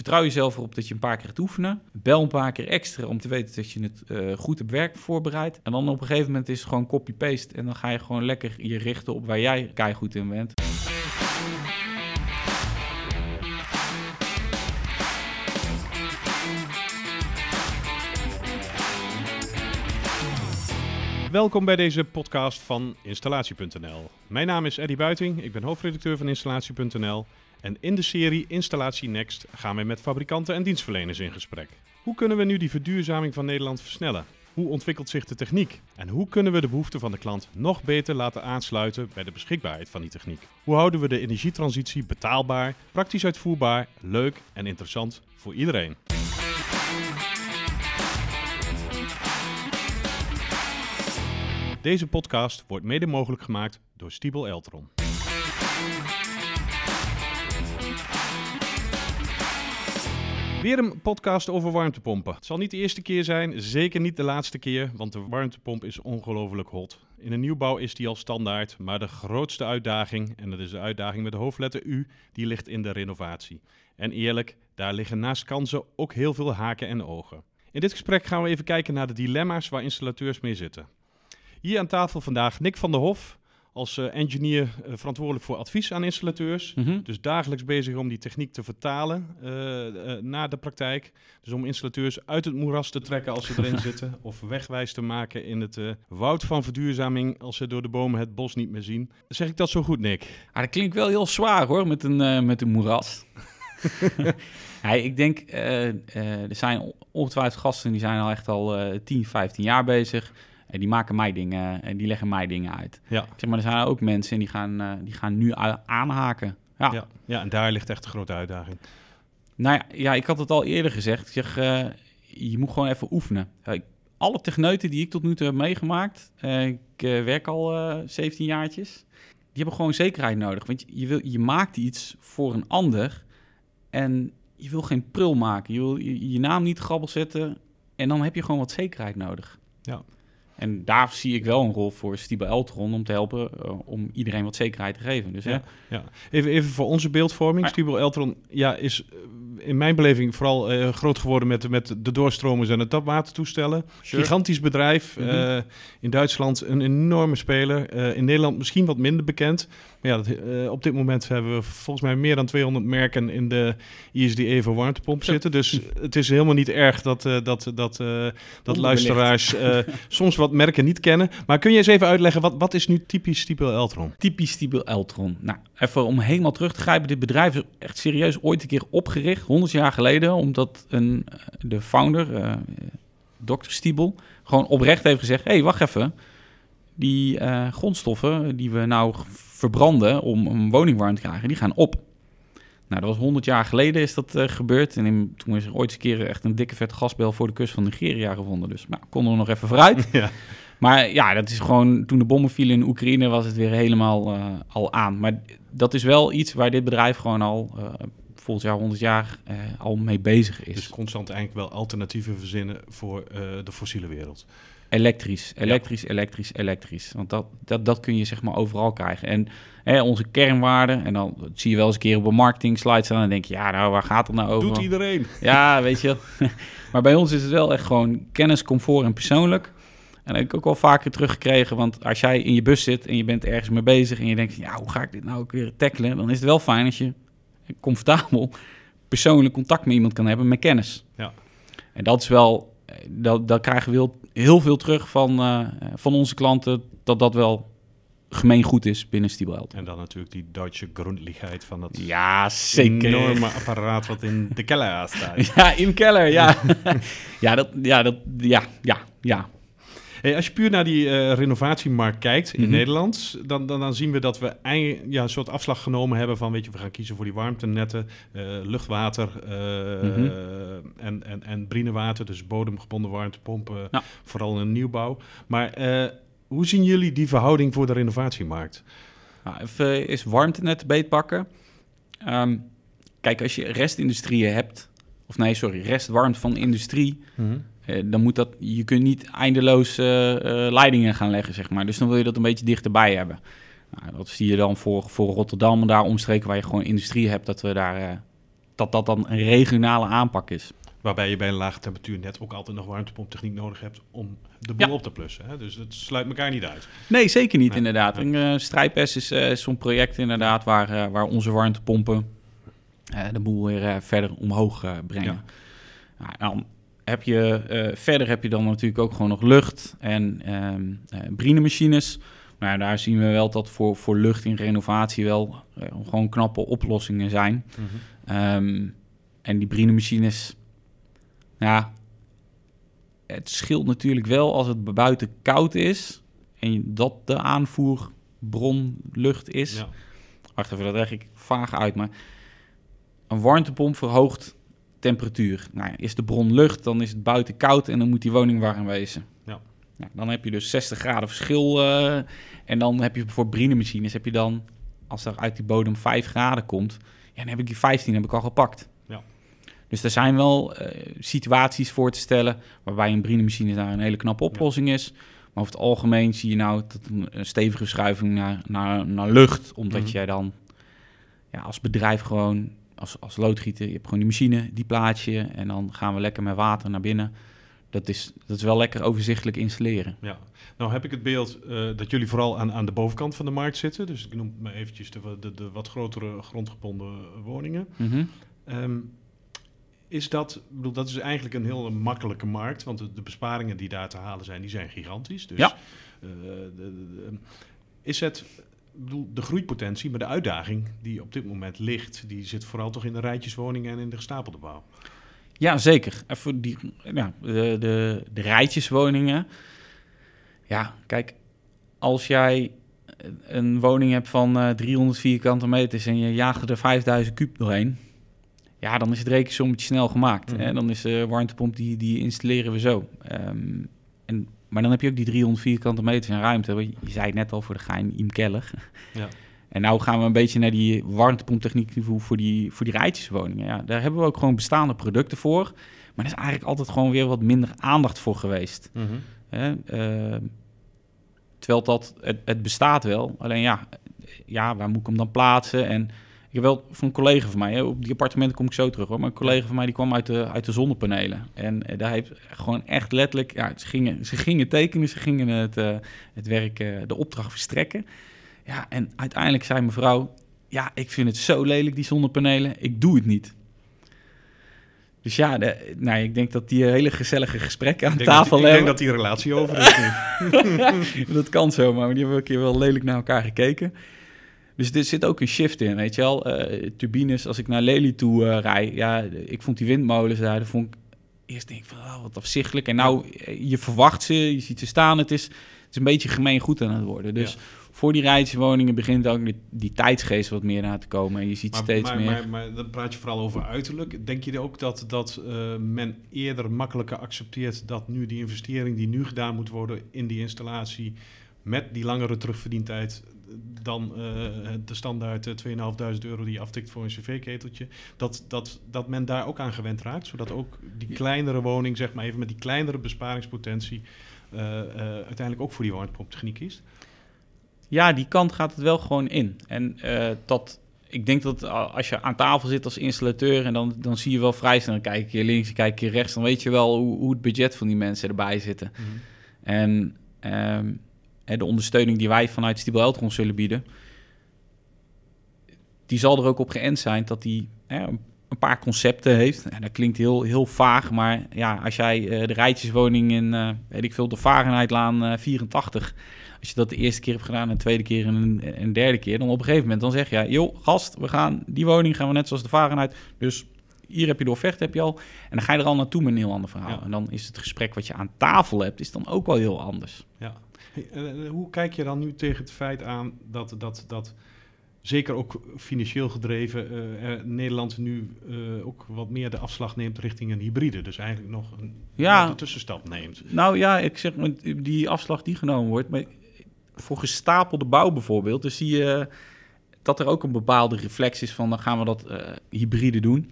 Vertrouw jezelf erop dat je een paar keer gaat oefenen. Bel een paar keer extra om te weten dat je het eh, goed op werk voorbereidt. En dan op een gegeven moment is het gewoon copy-paste. En dan ga je gewoon lekker je richten op waar jij goed in bent. Welkom bij deze podcast van Installatie.nl. Mijn naam is Eddy Buiting, ik ben hoofdredacteur van Installatie.nl. En in de serie Installatie Next gaan we met fabrikanten en dienstverleners in gesprek. Hoe kunnen we nu die verduurzaming van Nederland versnellen? Hoe ontwikkelt zich de techniek? En hoe kunnen we de behoeften van de klant nog beter laten aansluiten bij de beschikbaarheid van die techniek? Hoe houden we de energietransitie betaalbaar, praktisch uitvoerbaar, leuk en interessant voor iedereen? Deze podcast wordt mede mogelijk gemaakt door Stiebel Eltron. Weer een podcast over warmtepompen. Het zal niet de eerste keer zijn, zeker niet de laatste keer, want de warmtepomp is ongelooflijk hot. In een nieuwbouw is die al standaard, maar de grootste uitdaging, en dat is de uitdaging met de hoofdletter U, die ligt in de renovatie. En eerlijk, daar liggen naast kansen ook heel veel haken en ogen. In dit gesprek gaan we even kijken naar de dilemma's waar installateurs mee zitten. Hier aan tafel vandaag Nick van der Hof, als uh, engineer uh, verantwoordelijk voor advies aan installateurs. Mm -hmm. Dus dagelijks bezig om die techniek te vertalen uh, naar de praktijk. Dus om installateurs uit het moeras te trekken als ze erin zitten. Of wegwijs te maken in het woud van verduurzaming als ze door de bomen het bos niet meer zien. Zeg ik dat zo goed, Nick? Ah, dat klinkt wel heel zwaar hoor, met een, met een moeras. ja, ik denk, er zijn ongetwijfeld gasten die zijn al echt al 10, 15 jaar bezig. En die maken mij dingen en die leggen mij dingen uit. Ja. Zeg maar, er zijn ook mensen die gaan, uh, die gaan nu aanhaken. Ja. ja. Ja, en daar ligt echt een grote uitdaging. Nou ja, ja ik had het al eerder gezegd. Ik zeg, uh, je moet gewoon even oefenen. alle techneuten die ik tot nu toe heb meegemaakt, uh, ik werk al 17 jaartjes, die hebben gewoon zekerheid nodig. Want je, wil, je maakt iets voor een ander en je wil geen prul maken. Je wil je, je naam niet grabbel zetten en dan heb je gewoon wat zekerheid nodig. Ja. En daar zie ik wel een rol voor Stiba Eltron om te helpen uh, om iedereen wat zekerheid te geven. Dus, ja, ja. Even, even voor onze beeldvorming. Maar, Stiba Eltron ja, is in mijn beleving vooral uh, groot geworden met, met de doorstromers en het tapwatertoestellen. Sure. Gigantisch bedrijf. Mm -hmm. uh, in Duitsland een enorme speler. in Nederland misschien wat minder bekend. Maar ja, dat, uh, op dit moment hebben we volgens mij meer dan 200 merken in de ISDE voor warmtepomp zitten. Dus het is helemaal niet erg dat, uh, dat, dat, uh, dat luisteraars soms wat merken niet kennen. Maar kun je eens even uitleggen, wat, wat is nu typisch Stiepel Eltron? Typisch Stiepel Eltron. Nou, even om helemaal terug te grijpen. Dit bedrijf is echt serieus ooit een keer opgericht, 100 jaar geleden. Omdat een, de founder, Dr. Stiebel, gewoon oprecht heeft gezegd... hé, hey, wacht even die uh, grondstoffen die we nou verbranden om een woning warm te krijgen, die gaan op. Nou, dat was 100 jaar geleden is dat uh, gebeurd. En in, toen is er ooit eens een keer echt een dikke vette gasbel voor de kust van Nigeria gevonden. Dus nou, konden we nog even vooruit. Ja. Maar ja, dat is gewoon, toen de bommen vielen in Oekraïne was het weer helemaal uh, al aan. Maar dat is wel iets waar dit bedrijf gewoon al uh, volgend jaar 100 jaar al mee bezig is. Dus constant eigenlijk wel alternatieven verzinnen voor de fossiele wereld. Elektrisch, elektrisch, ja. elektrisch, elektrisch. Want dat, dat, dat kun je zeg maar overal krijgen. En hè, onze kernwaarden, en dan zie je wel eens een keer op een marketing slide staan... en denk je, ja, nou, waar gaat het nou over? Doet iedereen. Ja, weet je Maar bij ons is het wel echt gewoon kennis, comfort en persoonlijk. En dat heb ik ook wel vaker teruggekregen. Want als jij in je bus zit en je bent ergens mee bezig... en je denkt, ja, hoe ga ik dit nou ook weer tackelen? Dan is het wel fijn als je comfortabel persoonlijk contact met iemand kan hebben met kennis. Ja. En dat is wel... Dat, dat krijgen we heel heel veel terug van, uh, van onze klanten dat dat wel gemeengoed is binnen Stiebelheld. En dan natuurlijk die Duitse grondligheid van dat ja, zeker. enorme apparaat wat in de keller staat. ja, in keller, ja. ja, dat, ja, dat, ja, ja, ja. Hey, als je puur naar die uh, renovatiemarkt kijkt in mm -hmm. Nederland, dan, dan, dan, zien we dat we ja, een soort afslag genomen hebben van, weet je, we gaan kiezen voor die warmtenetten, uh, luchtwater mm -hmm. en, en, en brinewater, dus bodemgebonden warmtepompen, ja. vooral in nieuwbouw. Maar hoe zien jullie die verhouding voor de renovatiemarkt? Nou, even is warmtenet beetpakken. Um, kijk, als je restindustrieën hebt, of nee, sorry, restwarmte van industrie, mm -hmm. Uh, dan moet dat, je kunt niet eindeloos uh, uh, leidingen gaan leggen, zeg maar. Dus dan wil je dat een beetje dichterbij hebben. Nou, dat zie je dan voor, voor Rotterdam en daar omstreken waar je gewoon industrie hebt, dat we daar dat dat dan een regionale aanpak is. Waarbij je bij een lage temperatuur net ook altijd nog warmtepomptechniek nodig hebt om de boel Ja. op te plussen. Hè? Dus het sluit elkaar niet uit. Nee, zeker niet Nee, inderdaad. nee. En, eh, Strijpes is eh, zo'n project inderdaad waar, eh, waar onze warmtepompen eh, de boel weer eh, verder omhoog eh, brengen. Nou, dan heb je, eh, verder heb je dan natuurlijk ook gewoon nog lucht en ehm eh, brinemachines. Nou, daar zien we wel dat voor, voor lucht in renovatie wel eh, gewoon knappe oplossingen zijn. Ehm, en die brinemachines, ja, het scheelt natuurlijk wel als het buiten koud is en dat de aanvoerbron lucht is. Ja. Wacht even, dat leg ik vaag uit, maar een warmtepomp verhoogt temperatuur. Nou, ja, is de bron lucht, dan is het buiten koud en dan moet die woning warm wezen. Ja. Nou, dan heb je dus 60 graden verschil eh, en dan heb je voor brinemachines heb je dan, als er uit die bodem 5 graden komt, ja, dan heb ik die 15 heb ik al gepakt. Ja. Dus er zijn wel eh, situaties voor te stellen waarbij een brinemachine daar een hele knappe oplossing is. Maar over het algemeen zie je nou dat een, stevige verschuiving naar, naar, naar lucht. Omdat Mhm. jij dan ja, als bedrijf gewoon, als, als loodgieter, je hebt gewoon die machine, die plaats je. En dan gaan we lekker met water naar binnen. Dat is, dat is wel lekker overzichtelijk installeren. Ja, nou heb ik het beeld eh, dat jullie vooral aan, aan de bovenkant van de markt zitten. Dus ik noem maar eventjes de, de, de wat grotere grondgebonden woningen. Mhm. Ehm, is dat, bedoel, dat is eigenlijk een heel makkelijke markt, want de, de besparingen die daar te halen zijn, die zijn gigantisch. Dus, Ja. eh, de- is het, bedoel, de groeipotentie, maar de uitdaging die op dit moment ligt, die zit vooral toch in de rijtjeswoningen en in de gestapelde bouw. Ja, zeker. En voor die, ja, de, de, de rijtjeswoningen. Ja, kijk, als jij een woning hebt van eh 300 vierkante meters en je jaagt er 5000 kuub doorheen, ja, dan is het rekensommetje snel gemaakt. Mhm. Hè? Dan is de warmtepomp, die, die installeren we zo. Ehm, en, maar dan heb je ook die 300 vierkante meters aan ruimte. Je zei het net al voor de gein, Iem Keller. Ja. En nou gaan we een beetje naar die warmtepomptechniek voor, voor die, voor die rijtjeswoningen. Ja, daar hebben we ook gewoon bestaande producten voor. Maar er is eigenlijk altijd gewoon weer wat minder aandacht voor geweest. Hè? Eh, terwijl dat, het, het bestaat wel. Alleen ja, ja, waar moet ik hem dan plaatsen? En ik heb wel van een collega van mij, hè, op die appartementen kom ik zo terug hoor. Maar een collega van mij die kwam uit de, uit de zonnepanelen. En eh, daar heeft gewoon echt letterlijk, ja, ze gingen, ze gingen tekenen, ze gingen het, eh, het werk, eh, de opdracht verstrekken. Ja, en uiteindelijk zei mevrouw, ja, ik vind het zo lelijk die zonnepanelen, ik doe het niet. Dus ja, de, nou, ik denk dat die hele gezellige gesprekken aan tafel ik denk dat die relatie over is dat kan zomaar, maar die hebben een keer wel lelijk naar elkaar gekeken. Dus er zit ook een shift in, weet je wel. Eh, turbines, als ik naar Lely toe eh rijd, ja, ik vond die windmolens daar, dat vond ik eerst denk ik van, oh, wat afzichtelijk. En nou, eh, je verwacht ze, je ziet ze staan, het is, het is een beetje gemeen goed aan het worden. Dus Ja. voor die rijtjeswoningen begint ook die, die tijdsgeest wat meer naar te komen. En je ziet Maar, steeds maar, meer... maar, maar dan praat je vooral over uiterlijk. Denk je ook dat, dat men eerder makkelijker accepteert dat nu die investering die nu gedaan moet worden in die installatie met die langere terugverdientijd dan eh, de standaard eh, 2.500 euro die je aftikt voor een cv-keteltje, dat, dat, dat men daar ook aan gewend raakt, zodat ook die kleinere woning, zeg maar even met die kleinere besparingspotentie, eh, eh, uiteindelijk ook voor die warmtepomptechniek kiest? Ja, die kant gaat het wel gewoon in. En eh, dat, ik denk dat als je aan tafel zit als installateur en dan, dan zie je wel vrij snel, dan kijk je links, dan kijk je rechts, dan weet je wel hoe, hoe het budget van die mensen erbij zitten. En ehm, hè, de ondersteuning die wij vanuit Stiebel Eltron zullen bieden, die zal er ook op geënt zijn dat die hè, een paar concepten heeft. En dat klinkt heel, heel vaag, maar ja, als jij eh, de rijtjeswoning in, eh, weet ik veel, de Fahrenheitlaan eh 84, als je dat de eerste keer hebt gedaan en de tweede keer en een, een derde keer, dan op een gegeven moment dan zeg je, joh, gast, we gaan die woning gaan we net zoals de Fahrenheit, dus hier heb je de offerte, heb je al. En dan ga je er al naartoe met een heel ander verhaal. Ja. En dan is het gesprek wat je aan tafel hebt, is dan ook wel heel anders. Ja. Hey, eh, hoe kijk je dan nu tegen het feit aan dat, dat, dat zeker ook financieel gedreven eh, eh, Nederland nu eh, ook wat meer de afslag neemt richting een hybride? Dus eigenlijk nog een Ja. tussenstap neemt. Nou ja, ik zeg maar, die afslag die genomen wordt, maar voor gestapelde bouw bijvoorbeeld, zie je dat er ook een bepaalde reflex is van dan gaan we dat eh, hybride doen.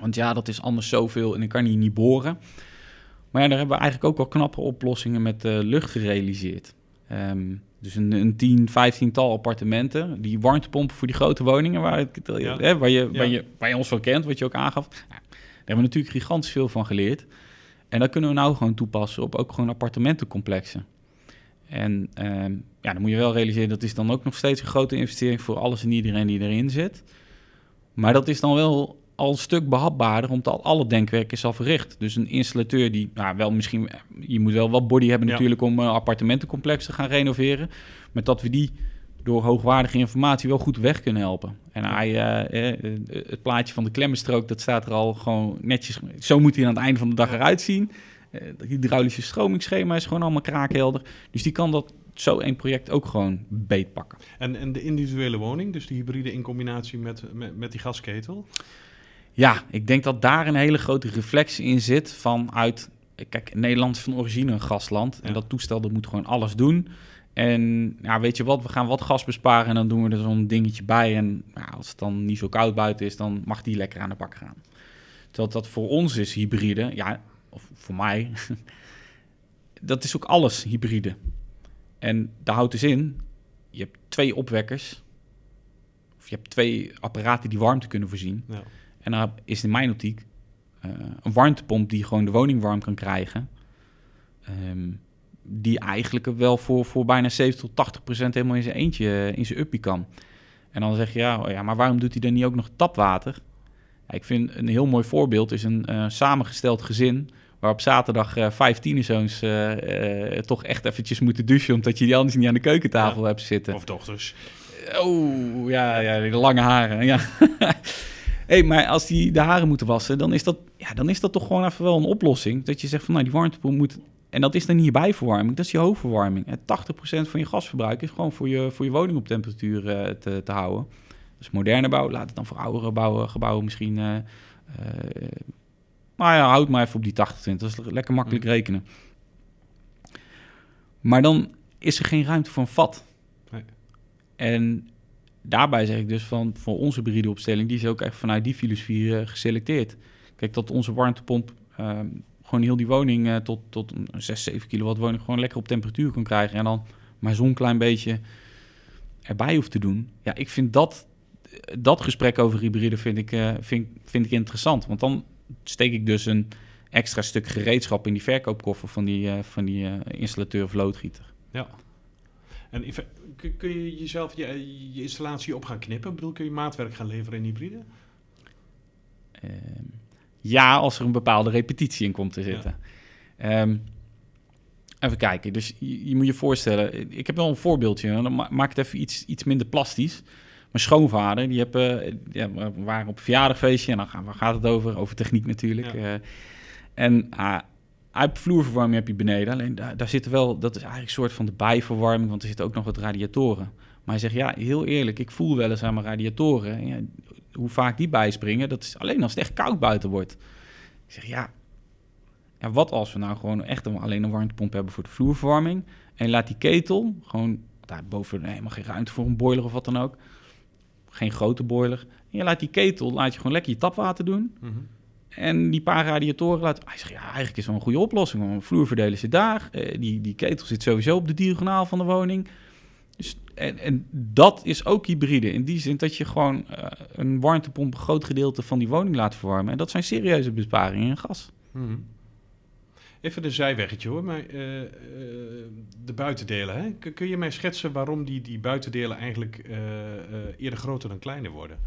Want ja, dat is anders zoveel en dan kan je niet boren. Maar ja, daar hebben we eigenlijk ook wel knappe oplossingen met eh, lucht gerealiseerd. Ehm, dus een, een 10, 15 tal appartementen. Die warmtepompen voor die grote woningen waar, het Ja. hè, waar, je, waar, Ja. je, waar je ons van kent, wat je ook aangaf. Ja, daar hebben we natuurlijk gigantisch veel van geleerd. En dat kunnen we nou gewoon toepassen op ook gewoon appartementencomplexen. En ehm, ja, dan moet je wel realiseren, dat is dan ook nog steeds een grote investering voor alles en iedereen die erin zit. Maar dat is dan wel al een stuk behapbaarder, omdat al alle denkwerk is al verricht. Dus een installateur die, nou wel misschien, je moet wel wat body hebben Ja. natuurlijk om een appartementencomplex te gaan renoveren. Maar dat we die door hoogwaardige informatie wel goed weg kunnen helpen. En hij, eh, eh, het plaatje van de klemmenstrook, dat staat er al gewoon netjes. Zo moet hij aan het einde van de dag eruit zien. Eh, Het hydraulische stromingsschema is gewoon allemaal kraakhelder. Dus die kan dat zo één project ook gewoon beetpakken. En, en de individuele woning, dus die hybride in combinatie met, met, met die gasketel? Ja, ik denk dat daar een hele grote reflectie in zit vanuit... Kijk, Nederland is van origine een gasland. En Ja. dat toestel dat moet gewoon alles doen. En ja, weet je wat, we gaan wat gas besparen en dan doen we er zo'n dingetje bij. En ja, als het dan niet zo koud buiten is, dan mag die lekker aan de bak gaan. Terwijl dat voor ons is hybride, ja, of voor mij, dat is ook alles hybride. En daar houdt dus in, je hebt twee opwekkers, of je hebt twee apparaten die warmte kunnen voorzien. Ja. En dan is in mijn optiek eh, een warmtepomp die gewoon de woning warm kan krijgen. Ehm, die eigenlijk wel voor, voor bijna 70 tot 80 procent helemaal in zijn eentje, eh, in zijn uppie kan. En dan zeg je, ja, oh ja, maar waarom doet hij dan niet ook nog tapwater? Ja, ik vind een heel mooi voorbeeld is een eh, samengesteld gezin... waar op zaterdag eh vijf tienerzoons toch echt eventjes moeten douchen... omdat je die anders niet aan de keukentafel hebt zitten. Of dochters. Oh, ja, ja, de lange haren. Ja. hey, maar als die de haren moeten wassen, dan is, dat, ja, dan is dat toch gewoon even wel een oplossing. Dat je zegt van, nou, die warmtepomp moet... En dat is dan niet je bijverwarming, dat is je hoofdverwarming. En 80% van je gasverbruik is gewoon voor je, voor je woning op temperatuur eh, te, te houden. Dus moderne bouw, laat het dan voor oudere bouwen, gebouwen misschien... eh eh, maar ja, houd maar even op die 80%. Dat is lekker makkelijk rekenen. Maar dan is er geen ruimte voor een vat. Nee. En daarbij zeg ik dus van voor onze hybride opstelling, die is ook echt vanuit die filosofie eh, geselecteerd. Kijk, dat onze warmtepomp ehm, gewoon heel die woning eh, tot, tot een 6, 7 kilowatt woning gewoon lekker op temperatuur kan krijgen. En dan maar zo'n klein beetje erbij hoeft te doen. Ja, ik vind dat, dat gesprek over hybride vind ik, eh, vind, vind ik interessant. Want dan steek ik dus een extra stuk gereedschap in die verkoopkoffer van die, van die installateur of loodgieter. Ja. En kun, je jezelf je, je installatie op gaan knippen? Ik bedoel, kun je maatwerk gaan leveren in hybride? Ehm, ja, als er een bepaalde repetitie in komt te zitten. Ehm, even kijken. Dus je, je moet je voorstellen, ik heb wel een voorbeeldje. Dan ma- maak het even iets, iets minder plastisch. Mijn schoonvader, die heb, eh, ja, we waren op een verjaardagfeestje en dan gaan, waar gaat het over? Over techniek natuurlijk. Ja. eh. en ah, vloerverwarming heb je beneden. Alleen daar, daar zitten wel, dat is eigenlijk een soort van de bijverwarming, want er zitten ook nog wat radiatoren. Maar hij zegt, ja, heel eerlijk, ik voel wel eens aan mijn radiatoren. En Ja, hoe vaak die bijspringen, dat is alleen als het echt koud buiten wordt. Ik zeg, ja, ja wat als we nou gewoon echt een, alleen een warmtepomp hebben voor de vloerverwarming. En laat die ketel gewoon, daar boven helemaal geen ruimte voor een boiler of wat dan ook. Geen grote boiler. En je laat die ketel, laat je gewoon lekker je tapwater doen. En die paar radiatoren laten... Hij zegt, ja, eigenlijk is wel een goede oplossing. Want vloerverdelen zit daar. Eh, die, die ketel zit sowieso op de diagonaal van de woning. Dus, en, en dat is ook hybride. In die zin dat je gewoon eh, een warmtepomp... een groot gedeelte van die woning laat verwarmen. En dat zijn serieuze besparingen in gas. Mhm. Even een zijweggetje hoor, maar eh, de buitendelen. Hè? Kun- je mij schetsen waarom die, die buitendelen eigenlijk eerder groter dan kleiner worden?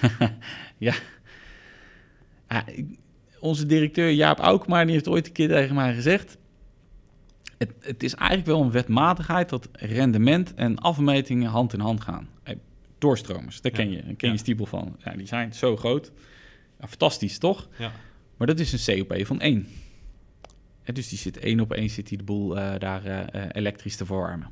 Ja, onze directeur Jaap Aukmaar die heeft ooit een keer tegen mij gezegd... Het, het is eigenlijk wel een wetmatigheid dat rendement en afmetingen hand in hand gaan. Doorstromers, daar ken je, daar ken je stiepel van. Ja, die zijn zo groot. Ja, fantastisch, toch? Ja. Maar dat is een COP van 1. En dus die zit één op één zit die de boel eh, daar eh, eh, elektrisch te verwarmen.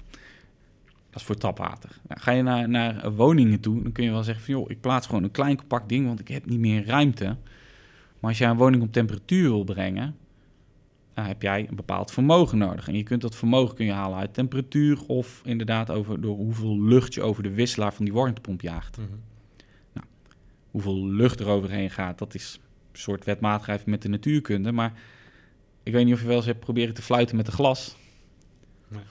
Dat is voor tapwater. Nou, ga je naar, naar woningen toe, dan kun je wel zeggen van... joh, ik plaats gewoon een klein compact ding, want ik heb niet meer ruimte. Maar als jij een woning op temperatuur wil brengen... dan heb jij een bepaald vermogen nodig. En je kunt dat vermogen kun je halen uit temperatuur... of inderdaad over, door hoeveel lucht je over de wisselaar van die warmtepomp jaagt. Hoeveel lucht er overheen gaat, dat is een soort wetmatigheid met de natuurkunde. Maar ik weet niet of je wel eens hebt proberen te fluiten met een glas. Nee.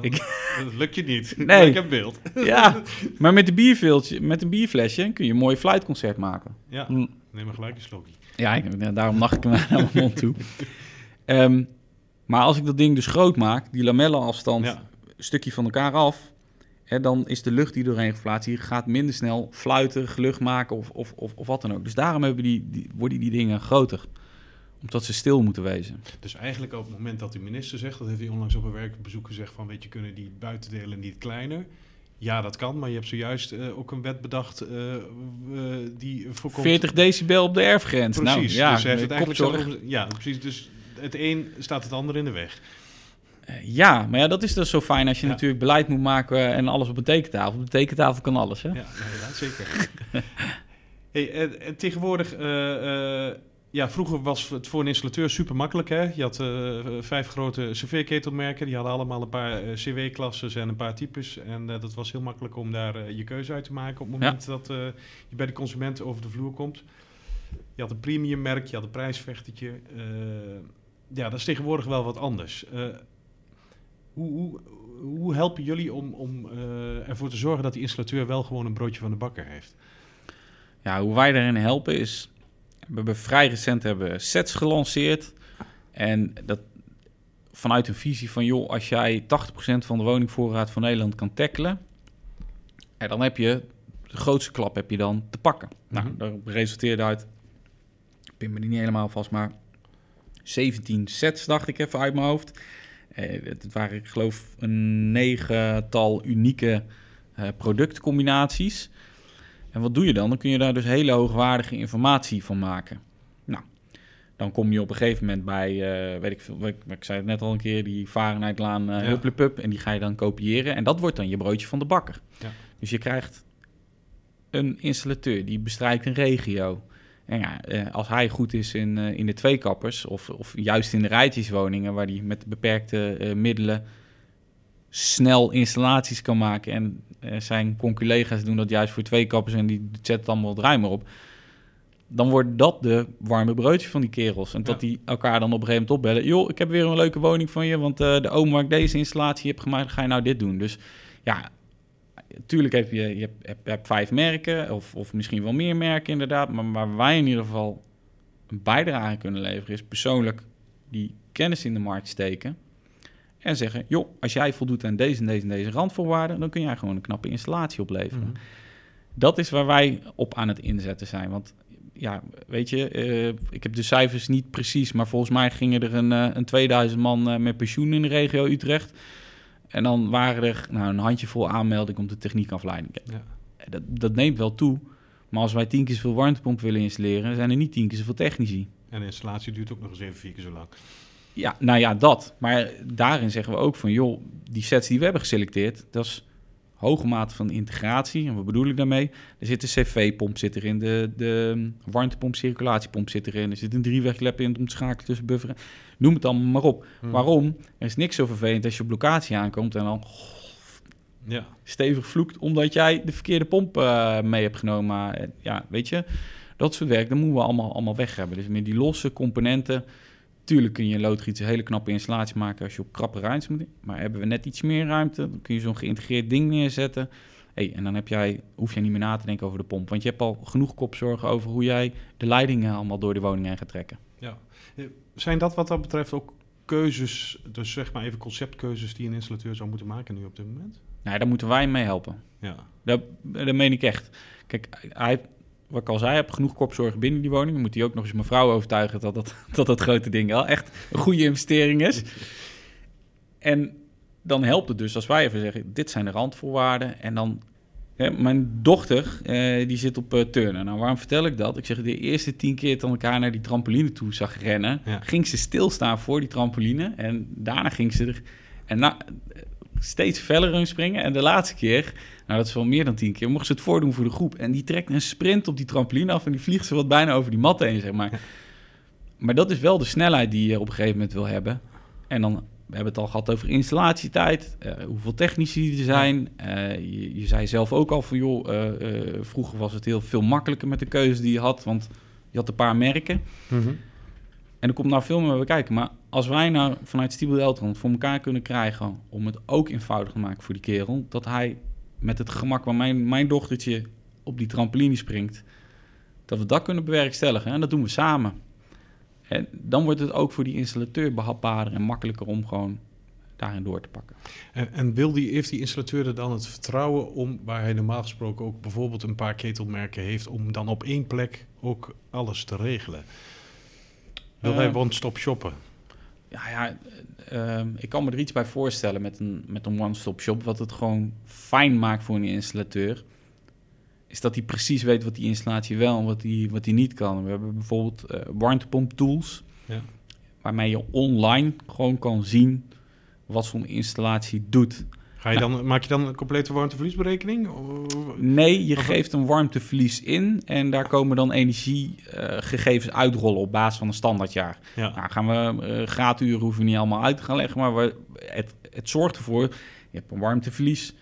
Ik- Dat lukt je niet. Nee. Maar ik heb beeld. Ja, maar met, de bierveeltje, met een bierflesje kun je een mooi fluitconcert maken. Ja, Hm. neem maar gelijk een slokje. Ja, ik, daarom nacht ik hem naar mijn mond toe. Ehm, maar als ik dat ding dus groot maak, die lamellenafstand Ja. een stukje van elkaar af, hè, dan is de lucht die doorheen geflaatst hier gaat minder snel fluiten, gelucht maken of, of, of, of wat dan ook. Dus daarom hebben die, die, worden die dingen groter. Omdat ze stil moeten wezen. Dus eigenlijk op het moment dat de minister zegt, dat heeft hij onlangs op een werkbezoek gezegd van, weet je, kunnen die buitendelen niet kleiner? Ja, dat kan, maar je hebt zojuist eh, ook een wet bedacht eh, eh, die voorkomt... 40 decibel op de erfgrens. Precies, nou, ja, dus heeft het eigenlijk. Ja, precies, dus het een staat het ander in de weg. Ja, maar ja, dat is dus zo fijn als je Ja. natuurlijk beleid moet maken en alles op een tekentafel. Op de tekentafel kan alles, hè? Ja, ja, zeker. hey, en, en tegenwoordig, ja, vroeger was het voor een installateur super makkelijk. Hè? Je had eh, vijf grote cv-ketelmerken, die hadden allemaal een paar eh, CW-klasses en een paar types. En eh, dat was heel makkelijk om daar je keuze uit te maken op het moment dat je bij de consument over de vloer komt. Je had een premium merk, je had een prijsvechtertje. Ja, dat is tegenwoordig wel wat anders. Hoe, hoe, hoe helpen jullie om, om ervoor te zorgen dat die installateur wel gewoon een broodje van de bakker heeft? Ja, hoe wij daarin helpen is... We hebben vrij recent hebben sets gelanceerd. En dat vanuit een visie van... joh, als jij 80% van de woningvoorraad van Nederland kan tackelen... En dan heb je... De grootste klap heb je dan te pakken. Nou, Mhm. daar resulteerde uit... Ik pin me niet helemaal vast, maar... 17 sets, dacht ik even uit mijn hoofd. Eh, het waren, ik geloof, een negental unieke eh, productcombinaties. En wat doe je dan? Dan kun je daar dus hele hoogwaardige informatie van maken. Nou, dan kom je op een gegeven moment bij, eh, weet ik veel, ik, ik zei het net al een keer, die Fahrenheitlaan uh, Ja. En die ga je dan kopiëren. En dat wordt dan je broodje van de bakker. Ja. Dus je krijgt een installateur die bestrijkt een regio. En ja, eh, als hij goed is in, in de tweekappers, of, of juist in de rijtjeswoningen, waar hij met beperkte middelen snel installaties kan maken. En eh, zijn conculega's doen dat juist voor tweekappers en die zetten het allemaal wat ruimer op. Dan wordt dat de warme broodje van die kerels. En dat Ja. die elkaar dan op een gegeven moment opbellen. Joh, ik heb weer een leuke woning van je, want eh, de oom waar ik deze installatie heb gemaakt, ga je nou dit doen. Dus ja, Tuurlijk heb je, je hebt, hebt, vijf merken, of, of misschien wel meer merken inderdaad. Maar waar wij in ieder geval een bijdrage kunnen leveren, is persoonlijk die kennis in de markt steken. En zeggen, joh, als jij voldoet aan deze en deze en deze randvoorwaarden, dan kun jij gewoon een knappe installatie opleveren. Mhm. Dat is waar wij op aan het inzetten zijn. Want ja, weet je, eh, ik heb de cijfers niet precies, maar volgens mij gingen er een, eh, een 2000 man eh, met pensioen in de regio Utrecht. En dan waren er nou, een handjevol aanmeldingen om de techniekafleiding. Ja. Dat, dat neemt wel toe. Maar als wij tien keer zoveel warmtepomp willen installeren, zijn er niet tien keer zoveel technici. En de installatie duurt ook nog eens even vier keer zo lang. Ja, nou ja, dat. Maar daarin zeggen we ook van, joh, die sets die we hebben geselecteerd, dat is hoge mate van integratie. En wat bedoel ik daarmee? Er zit een cv-pomp zit erin, de, de warmtepomp circulatiepomp zit erin, er zit een driewegklep in om te schakelen tussen bufferen. Noem het allemaal maar op. Mhm. Waarom? Er is niks zo vervelend als je op locatie aankomt en dan Ja. stevig vloekt omdat jij de verkeerde pomp eh, mee hebt genomen. Eh, ja, weet je, dat soort werk, dat moeten we allemaal, allemaal weg hebben. Dus met die losse componenten, tuurlijk kun je in Loodgiets een hele knappe installatie maken als je op krappe ruimte moet. Maar hebben we net iets meer ruimte, dan kun je zo'n geïntegreerd ding neerzetten. Hey, en dan heb jij, hoef je niet meer na te denken over de pomp. Want je hebt al genoeg kopzorgen over hoe jij de leidingen allemaal door de woning heen gaat trekken. ja. Eh, Zijn dat wat dat betreft ook keuzes, dus zeg maar even conceptkeuzes die een installateur zou moeten maken nu op dit moment? Nou, daar moeten wij mee helpen. Ja. Dat, dat meen ik echt. Kijk, hij, wat ik al zei, heb genoeg kopzorgen binnen die woning. Dan moet hij ook nog eens mijn vrouw overtuigen dat dat, dat, dat grote ding wel echt een goede investering is. En dan helpt het dus als wij even zeggen, dit zijn de randvoorwaarden. En dan, hè, mijn dochter, eh, die zit op eh, turnen. Nou, waarom vertel ik dat? Ik zeg, de eerste tien keer dat elkaar naar die trampoline toe zag rennen, Ja. ging ze stilstaan voor die trampoline. En daarna ging ze er en na, steeds feller in springen. En de laatste keer, nou dat is wel meer dan tien keer, mocht ze het voordoen voor de groep. En die trekt een sprint op die trampoline af en die vliegt ze wat bijna over die mat heen, zeg maar. Maar dat is wel de snelheid die je op een gegeven moment wil hebben. En dan, we hebben het al gehad over installatietijd, eh, hoeveel technici er zijn. Eh, je, je zei zelf ook al van, joh, eh, vroeger was het heel veel makkelijker met de keuze die je had, want je had een paar merken. En er komt nou veel meer bij kijken. Maar als wij nou vanuit Stiebel Deltran voor elkaar kunnen krijgen om het ook eenvoudig te maken voor die kerel, dat hij met het gemak waar mijn, mijn dochtertje op die trampoline springt, dat we dat kunnen bewerkstelligen. En dat doen we samen. En dan wordt het ook voor die installateur behapbaarder en makkelijker om gewoon daarin door te pakken. En, en wil die, heeft die installateur er dan het vertrouwen om, waar hij normaal gesproken ook bijvoorbeeld een paar ketelmerken heeft, om dan op één plek ook alles te regelen? Wil hij Eh, one-stop shoppen? Ja, ja eh, ehm, ik kan me er iets bij voorstellen met een, met een one-stop shop. Wat het gewoon fijn maakt voor een installateur. Is dat hij precies weet wat die installatie wel en wat hij wat die niet kan. We hebben bijvoorbeeld eh warmtepomp tools. Ja. Waarmee je online gewoon kan zien wat zo'n installatie doet. Ga je dan, maak je dan een complete warmteverliesberekening? Nee, je geeft een warmteverlies in en daar komen dan energiegegevens uitrollen op basis van een standaardjaar. Ja. Nou, gaan we uh, graaduren hoeven we niet allemaal uit te gaan leggen, maar we, het, het zorgt ervoor, je hebt een warmteverlies.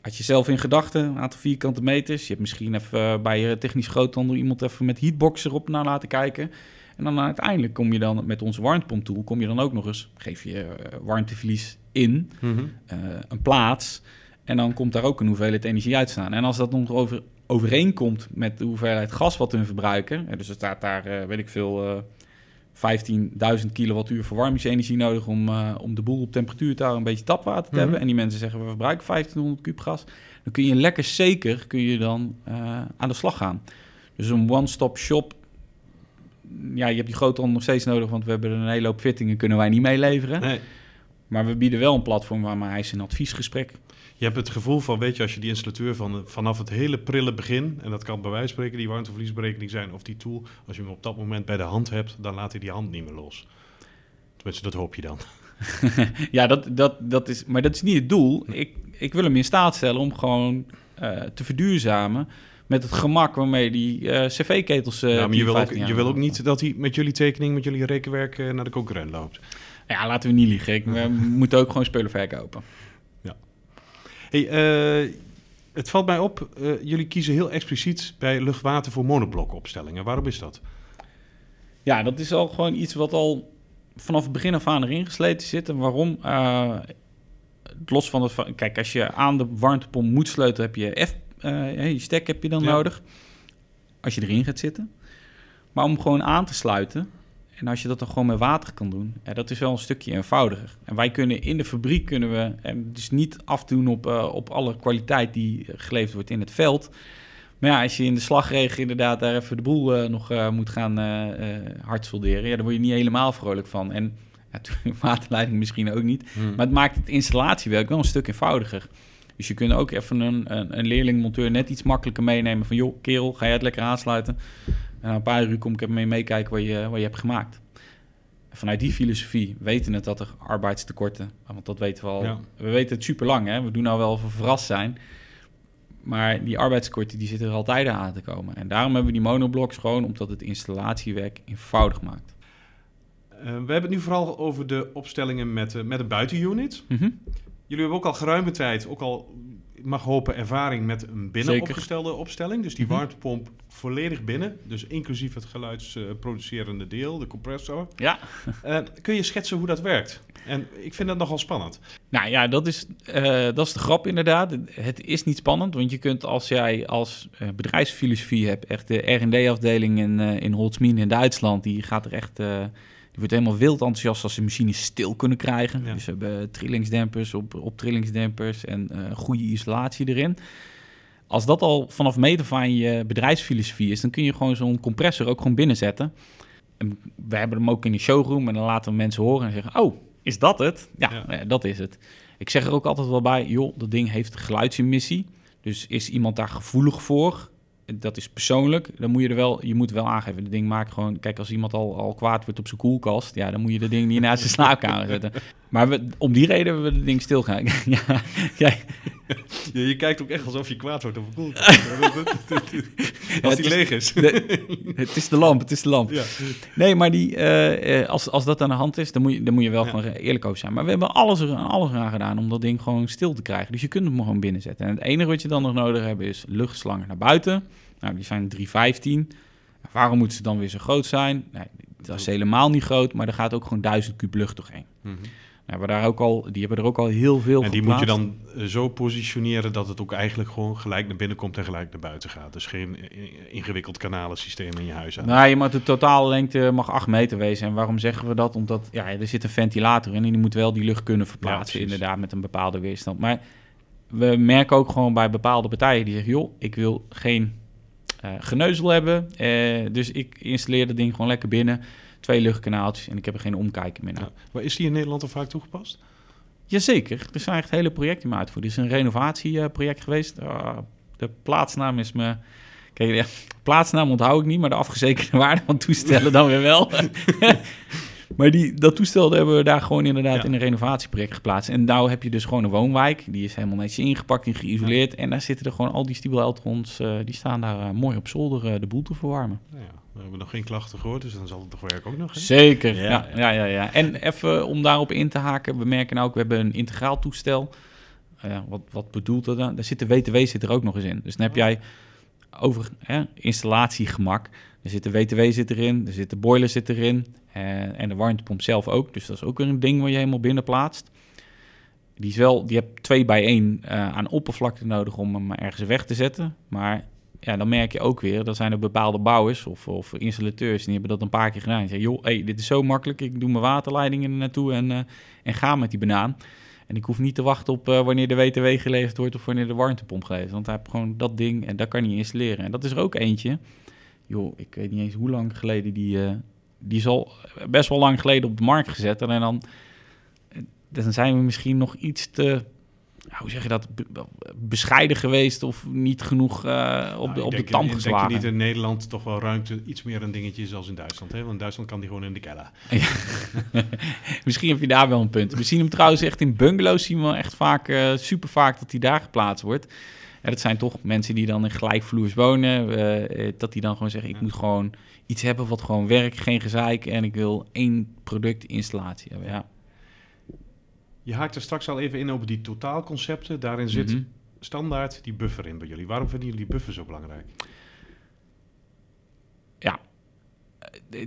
Had je zelf in gedachten, een aantal vierkante meters. Je hebt misschien even uh, bij je technisch groothandel iemand even met heatbox erop naar laten kijken. En dan uiteindelijk kom je dan met onze warmtepomp tool, kom je dan ook nog eens, geef je uh, warmteverlies in, Mhm. uh, een plaats. En dan komt daar ook een hoeveelheid energie uit staan. En als dat nog over, overeenkomt met de hoeveelheid gas wat we verbruiken, dus er staat daar, uh, weet ik veel, 15.000 kilowattuur verwarmingsenergie nodig om, uh, om de boel op temperatuur te houden, een beetje tapwater te Mhm. hebben. En die mensen zeggen we verbruiken 1500 kub gas. Dan kun je lekker zeker kun je dan uh, aan de slag gaan. Dus een one-stop shop. Ja, je hebt die grote nog steeds nodig, want we hebben een hele hoop fittingen kunnen wij niet meeleveren. Nee. Maar we bieden wel een platform waar hij zijn adviesgesprek. Je hebt het gevoel van, weet je, als je die installateur van, vanaf het hele prille begin, en dat kan bij wijze van spreken die warmteverliesberekening zijn of die tool, als je hem op dat moment bij de hand hebt, dan laat hij die hand niet meer los. Tenminste, dat hoop je dan. ja, dat, dat, dat is, maar dat is niet het doel. Ik, ik wil hem in staat stellen om gewoon uh, te verduurzamen met het gemak waarmee die uh, cv-ketels... Uh, ja, maar je wil, ook, je wil ook niet dat hij met jullie tekening, met jullie rekenwerk naar de concurrent loopt. Ja, laten we niet liegen. Ik, we moeten ook gewoon spullen verkopen. Ja. Hey, uh, het valt mij op, uh, jullie kiezen heel expliciet bij luchtwater voor monoblokopstellingen. Waarom is dat? Ja, dat is al gewoon iets wat al vanaf het begin af aan erin gesleten zit. En waarom? Uh, los van het... Kijk, als je aan de warmtepomp moet sleutelen, heb je F... je stek heb je dan ja. nodig. Als je erin gaat zitten. Maar om gewoon aan te sluiten... En als je dat dan gewoon met water kan doen, ja, dat is wel een stukje eenvoudiger. En wij kunnen in de fabriek kunnen we en dus niet afdoen op, uh, op alle kwaliteit die geleverd wordt in het veld. Maar ja, als je in de slagregen inderdaad daar even de boel uh, nog uh, moet gaan hard solderen, ja, dan word je niet helemaal vrolijk van. En ja, waterleiding misschien ook niet. Hmm. Maar het maakt het installatiewerk wel een stuk eenvoudiger. Dus je kunt ook even een, een, een leerlingmonteur net iets makkelijker meenemen van... joh, kerel, ga jij het lekker aansluiten? En na een paar uur kom ik even mee meekijken wat je, wat je hebt gemaakt. En vanuit die filosofie weten het dat er arbeidstekorten... want dat weten we al. Ja. We weten het super lang, hè? We doen nou wel of we verrast zijn. Maar die arbeidstekorten die zitten er altijd aan te komen. En daarom hebben we die monoblocks gewoon... omdat het installatiewerk eenvoudig maakt. Uh, we hebben het nu vooral over de opstellingen met, uh, met een buitenunit. Mm -hmm. Jullie hebben ook al geruime tijd, ook al mag hopen ervaring met een binnen Zeker. opgestelde opstelling. Dus die -hmm. warmtepomp volledig binnen, dus inclusief het geluidsproducerende deel, de compressor. Ja. uh, kun je schetsen hoe dat werkt? En ik vind dat nogal spannend. Nou ja, dat is, uh, dat is de grap inderdaad. Het is niet spannend, want je kunt als jij als uh, bedrijfsfilosofie hebt, echt de R&D-afdeling in, uh, in Holtzmien in Duitsland, die gaat er echt... Die wordt helemaal wild enthousiast als ze machines stil kunnen krijgen. Ja. Dus we hebben trillingsdempers op, op trillingsdempers en uh, goede isolatie erin. Als dat al vanaf meter van je bedrijfsfilosofie is, dan kun je gewoon zo'n compressor ook gewoon binnenzetten. En we hebben hem ook in de showroom en dan laten we mensen horen en zeggen, oh, is dat het? Ja, ja. ja dat is het. Ik zeg er ook altijd wel bij, joh, dat ding heeft geluidsemissie. Dus is iemand daar gevoelig voor? Dat is persoonlijk, dan moet je er wel, je moet wel aangeven. Het ding maakt gewoon, kijk, als iemand al, al kwaad wordt op zijn koelkast, ja, dan moet je dat ding niet naast zijn slaapkamer zetten. Maar we, om die reden hebben we het ding stil gaan. ja, ja, je kijkt ook echt alsof je kwaad wordt op een koelkast. als die leeg is. De, het is de lamp, het is de lamp. Ja. Nee, maar die, uh, als, als dat aan de hand is, dan moet je, dan moet je wel ja. gewoon eerlijk over zijn. Maar we hebben alles er alles aan gedaan om dat ding gewoon stil te krijgen. Dus je kunt hem gewoon binnenzetten. En het enige wat je dan nog nodig hebt is luchtslangen naar buiten. Nou, die zijn 315. Waarom moeten ze dan weer zo groot zijn? Nee, Dat is helemaal niet groot, maar er gaat ook gewoon 1000 kub lucht doorheen. Mhm. Nou, hebben daar ook al, die hebben er ook al heel veel En die moet je dan eh, zo positioneren dat het ook eigenlijk gewoon gelijk naar binnen komt en gelijk naar buiten gaat. Dus geen eh, ingewikkeld kanalensysteem in je huis aan. Nou, je mag de totale lengte mag 8 meter wezen. En waarom zeggen we dat? Omdat ja, er zit een ventilator in en die moet wel die lucht kunnen verplaatsen, inderdaad, met een bepaalde weerstand. Maar we merken ook gewoon bij bepaalde partijen die zeggen, joh, ik wil geen eh, geneuzel hebben. eh, dus ik installeer dat ding gewoon lekker binnen. Twee luchtkanaaltjes en ik heb er geen omkijken meer naar. Ja. Maar is die in Nederland al vaak toegepast? Jazeker, er zijn echt hele projecten mee uitgevoerd. Dit is een renovatieproject geweest. Ah, de plaatsnaam is me... Kijk, ja, plaatsnaam onthoud ik niet, maar de afgezekerde waarde van toestellen dan weer wel. maar die, dat toestel hebben we daar gewoon inderdaad Ja. in een renovatieproject geplaatst. En nou heb je dus gewoon een woonwijk. Die is helemaal netjes ingepakt en geïsoleerd. En daar zitten er gewoon al die stiebeleltrons, eh die staan daar eh, mooi op zolder eh, de boel te verwarmen. Ja, we hebben nog geen klachten gehoord, dus dan zal het toch werken ook nog. Hè? Zeker, Ja, ja, ja. En even om daarop in te haken, we merken nou ook, we hebben een integraal toestel. Wat, wat bedoelt dat dan? Daar zit de WTW zit er ook nog eens in. Dus dan heb jij over hè, installatiegemak. Er zit de WTW zit erin, er zit de boiler zit erin eh, en de warmtepomp zelf ook. Dus dat is ook weer een ding waar je helemaal binnen plaatst. Die, is wel, die hebt twee bij één eh, aan oppervlakte nodig om hem ergens weg te zetten. Maar ja, dan merk je ook weer, dat zijn er bepaalde bouwers of, of installateurs, die hebben dat een paar keer gedaan. Die zeggen, joh, dit is zo makkelijk, ik doe mijn waterleidingen er naartoe en, eh, en ga met die banaan. En ik hoef niet te wachten op wanneer de WTW geleverd wordt of wanneer de warmtepomp geleverd. Want hij heeft gewoon dat ding en dat kan hij installeren. En dat is er ook eentje. Joh, ik weet niet eens hoe lang geleden die... eh, die is al best wel lang geleden op de markt gezet. En dan, dan zijn we misschien nog iets te... Hoe zeg je dat? be- bescheiden geweest of niet genoeg eh, op Nou, de, ik op de denk- tam ik Denk geslagen. je niet in Nederland toch wel ruimte iets meer een dingetje is als in Duitsland? Hè? Want in Duitsland kan die gewoon in de keller. Misschien heb je daar wel een punt. We zien hem trouwens echt in bungalows, zien we echt vaak, eh, super vaak dat hij daar geplaatst wordt. En dat zijn toch mensen die dan in gelijkvloers wonen. eh, eh, dat die dan gewoon zeggen, ik Ja. moet gewoon iets hebben wat gewoon werkt, geen gezeik. En ik wil één productinstallatie hebben, ja. Je haakt er straks al even in over die totaalconcepten. Daarin zit Mhm. standaard die buffer in bij jullie. Waarom vinden jullie die buffer zo belangrijk?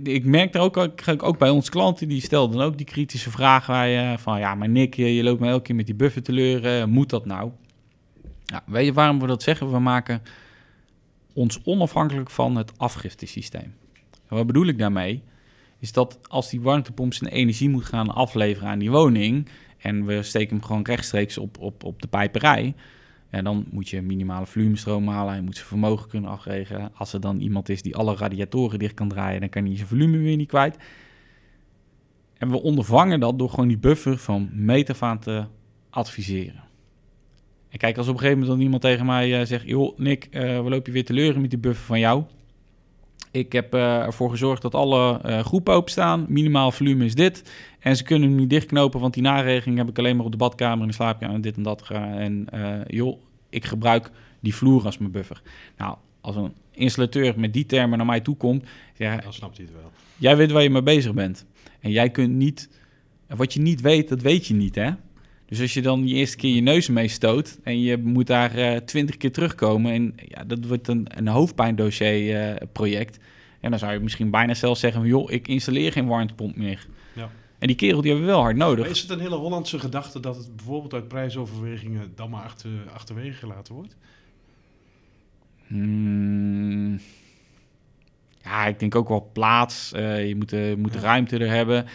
ik merk er ook, ook, ook bij onze klanten, die stelden ook die kritische vragen waar je van, ja, maar Nick, je, je loopt me elke keer met die buffer teleur, moet dat nou? Ja, weet je waarom we dat zeggen? We maken ons onafhankelijk van het afgiftesysteem. En wat bedoel ik daarmee? Is dat als die warmtepomp zijn energie moet gaan afleveren aan die woning en we steken hem gewoon rechtstreeks op, op, op de pijperij, en dan moet je minimale volumestroom halen. Je moet zijn vermogen kunnen afregelen. Als er dan iemand is die alle radiatoren dicht kan draaien, dan kan hij zijn volume weer niet kwijt. En we ondervangen dat door gewoon die buffer van meet af aan te adviseren. En kijk, als op een gegeven moment dan iemand tegen mij eh, zegt... joh, Nick, eh, we lopen je weer te leuren met die buffer van jou. Ik heb eh, ervoor gezorgd dat alle groepen openstaan. Minimaal volume is dit. En ze kunnen hem niet dichtknopen, want die naregeling heb ik alleen maar op de badkamer en de slaapkamer en dit en dat. En joh, ik gebruik die vloer als mijn buffer. Nou, als een installateur met die termen naar mij toe komt, ja, Dan snapt hij het wel. jij weet waar je mee bezig bent. En jij kunt niet, wat je niet weet, dat weet je niet, hè? Dus als je dan die eerste keer je neus mee stoot en je moet daar eh, twintig keer terugkomen en ja, dat wordt een, een hoofdpijndossier eh, project. En dan zou je misschien bijna zelfs zeggen joh, ik installeer geen warmtepomp meer. Ja. En die kerel die hebben we wel hard nodig. Maar is het een hele Hollandse gedachte dat het bijvoorbeeld uit prijsoverwegingen dan maar achter, achterwege gelaten wordt? Hmm. Ja, ik denk ook wel plaats. Eh, je moet, moet Ja. ruimte er hebben.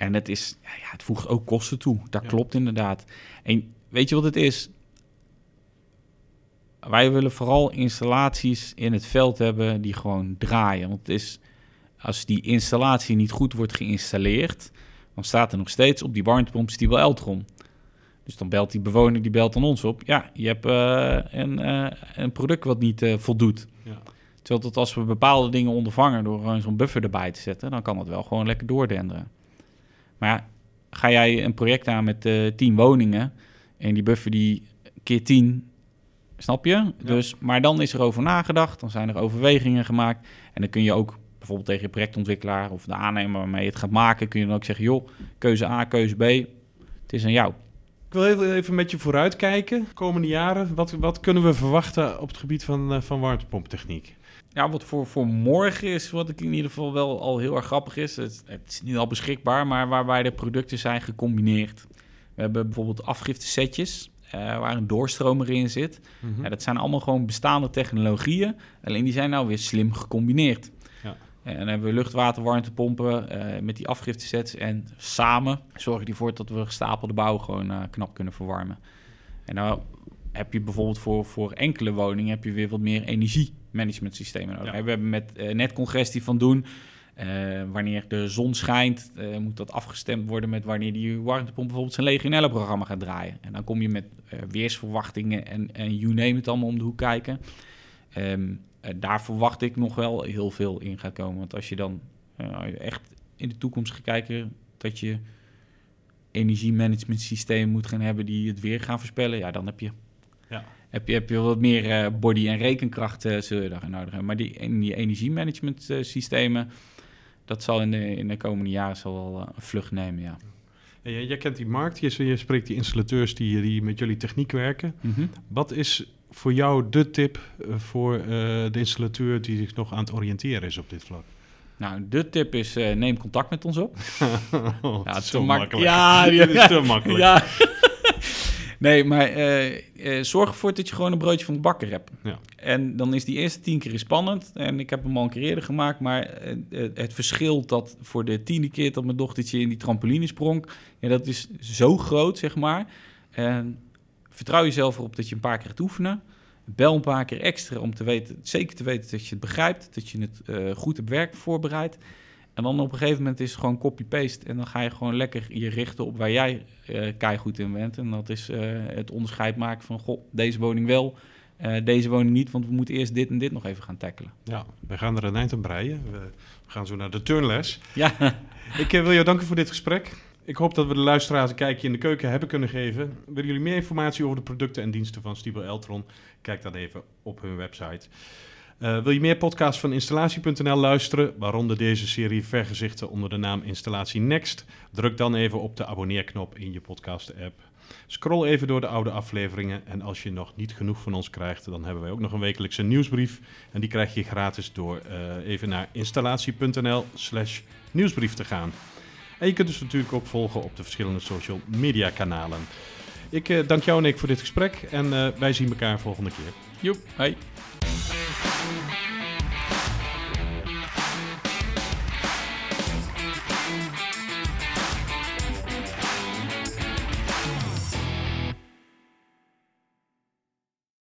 En het, is, ja, het voegt ook kosten toe. Dat Ja. klopt inderdaad. En weet je wat het is? Wij willen vooral installaties in het veld hebben die gewoon draaien. Want het is, als die installatie niet goed wordt geïnstalleerd, dan staat er nog steeds op die warmtepomp Stiebel Eltron. Dus dan belt die bewoner, die belt dan ons op. Ja, je hebt eh, een, eh, een product wat niet eh, voldoet. Ja. Terwijl dat als we bepaalde dingen ondervangen door gewoon zo'n buffer erbij te zetten, dan kan dat wel gewoon lekker doordenderen. Maar ja, ga jij een project aan met eh 10 woningen en die buffer die keer 10, snap je? Dus, maar dan is er over nagedacht, dan zijn er overwegingen gemaakt en dan kun je ook bijvoorbeeld tegen je projectontwikkelaar of de aannemer waarmee je het gaat maken, kun je dan ook zeggen, joh, keuze A, keuze B, het is aan jou. Ik wil even, even met je vooruitkijken, komende jaren. Wat, wat kunnen we verwachten op het gebied van, eh, van warmtepomptechniek? Ja, wat voor, voor morgen is, wat ik in ieder geval wel al heel erg grappig is. Het, het is nu al beschikbaar, maar waarbij de producten zijn gecombineerd. We hebben bijvoorbeeld afgiftesetjes, uh, waar een doorstromer in zit. Mhm. Ja, dat zijn allemaal gewoon bestaande technologieën, alleen die zijn nou weer slim gecombineerd. Ja. En dan hebben we luchtwater, warmtepompen eh, met die afgiftesets. En samen zorgen die ervoor dat we gestapelde bouw gewoon eh, knap kunnen verwarmen. En nou heb je bijvoorbeeld voor, voor enkele woningen heb je weer wat meer energiemanagementsystemen nodig. Ja. We hebben met eh, netcongestie van doen. eh, wanneer de zon schijnt, eh, moet dat afgestemd worden met wanneer die warmtepomp bijvoorbeeld zijn legionelle-programma gaat draaien. En dan kom je met weersverwachtingen en, en you name it allemaal om de hoek kijken. Ehm, eh, daar verwacht ik nog wel heel veel in gaat komen. Want als je dan echt in de toekomst gaat kijken dat je energiemanagement systeem moet gaan hebben die het weer gaan voorspellen, ja, dan heb je, Ja. Heb je, heb je wat meer eh, body- en rekenkracht eh zul je daar nodig hebben. Maar die, en die energiemanagement eh, systemen, dat zal in de, in de komende jaren zal wel een vlucht nemen, ja. Jij, jij kent die markt, je, je spreekt die installateurs die, die met jullie techniek werken. Mhm. Wat is voor jou de tip voor de installateur die zich nog aan het oriënteren is op dit vlak? Nou, de tip is, neem contact met ons op. oh, Ja, het is te makkelijk. Ja, Dit is te makkelijk. Ja. Nee, maar eh, eh, zorg ervoor dat je gewoon een broodje van de bakker hebt. Ja. En dan is die eerste tien keer spannend. En ik heb hem al een keer eerder gemaakt. Maar eh, het verschil dat voor de tiende keer dat mijn dochtertje in die trampoline sprong... Ja, dat is zo groot, zeg maar. En vertrouw jezelf erop dat je een paar keer gaat oefenen. Bel een paar keer extra om te weten, zeker te weten dat je het begrijpt. Dat je het goed hebt werk voorbereid. En dan op een gegeven moment is het gewoon copy-paste. En dan ga je gewoon lekker je richten op waar jij eh keihard in bent. En dat is eh, het onderscheid maken van, goh, deze woning wel, eh, deze woning niet. Want we moeten eerst dit en dit nog even gaan tackelen. Ja, we gaan er een eind aan breien. We, we gaan zo naar de turnles. Ja, Ik wil jou danken voor dit gesprek. Ik hoop dat we de luisteraars een kijkje in de keuken hebben kunnen geven. Willen jullie meer informatie over de producten en diensten van Stiebel Eltron? Kijk dan even op hun website. Eh, wil je meer podcasts van installatie.nl luisteren, waaronder deze serie Vergezichten onder de naam Installatie Next? Druk dan even op de abonneerknop in je podcast-app. Scroll even door de oude afleveringen en als je nog niet genoeg van ons krijgt, dan hebben wij ook nog een wekelijkse nieuwsbrief. En die krijg je gratis door eh, even naar installatie.nl slash nieuwsbrief te gaan. En je kunt dus natuurlijk ook volgen op de verschillende social media kanalen. Ik eh, dank jou Nick voor dit gesprek en wij zien elkaar volgende keer. joep, hey.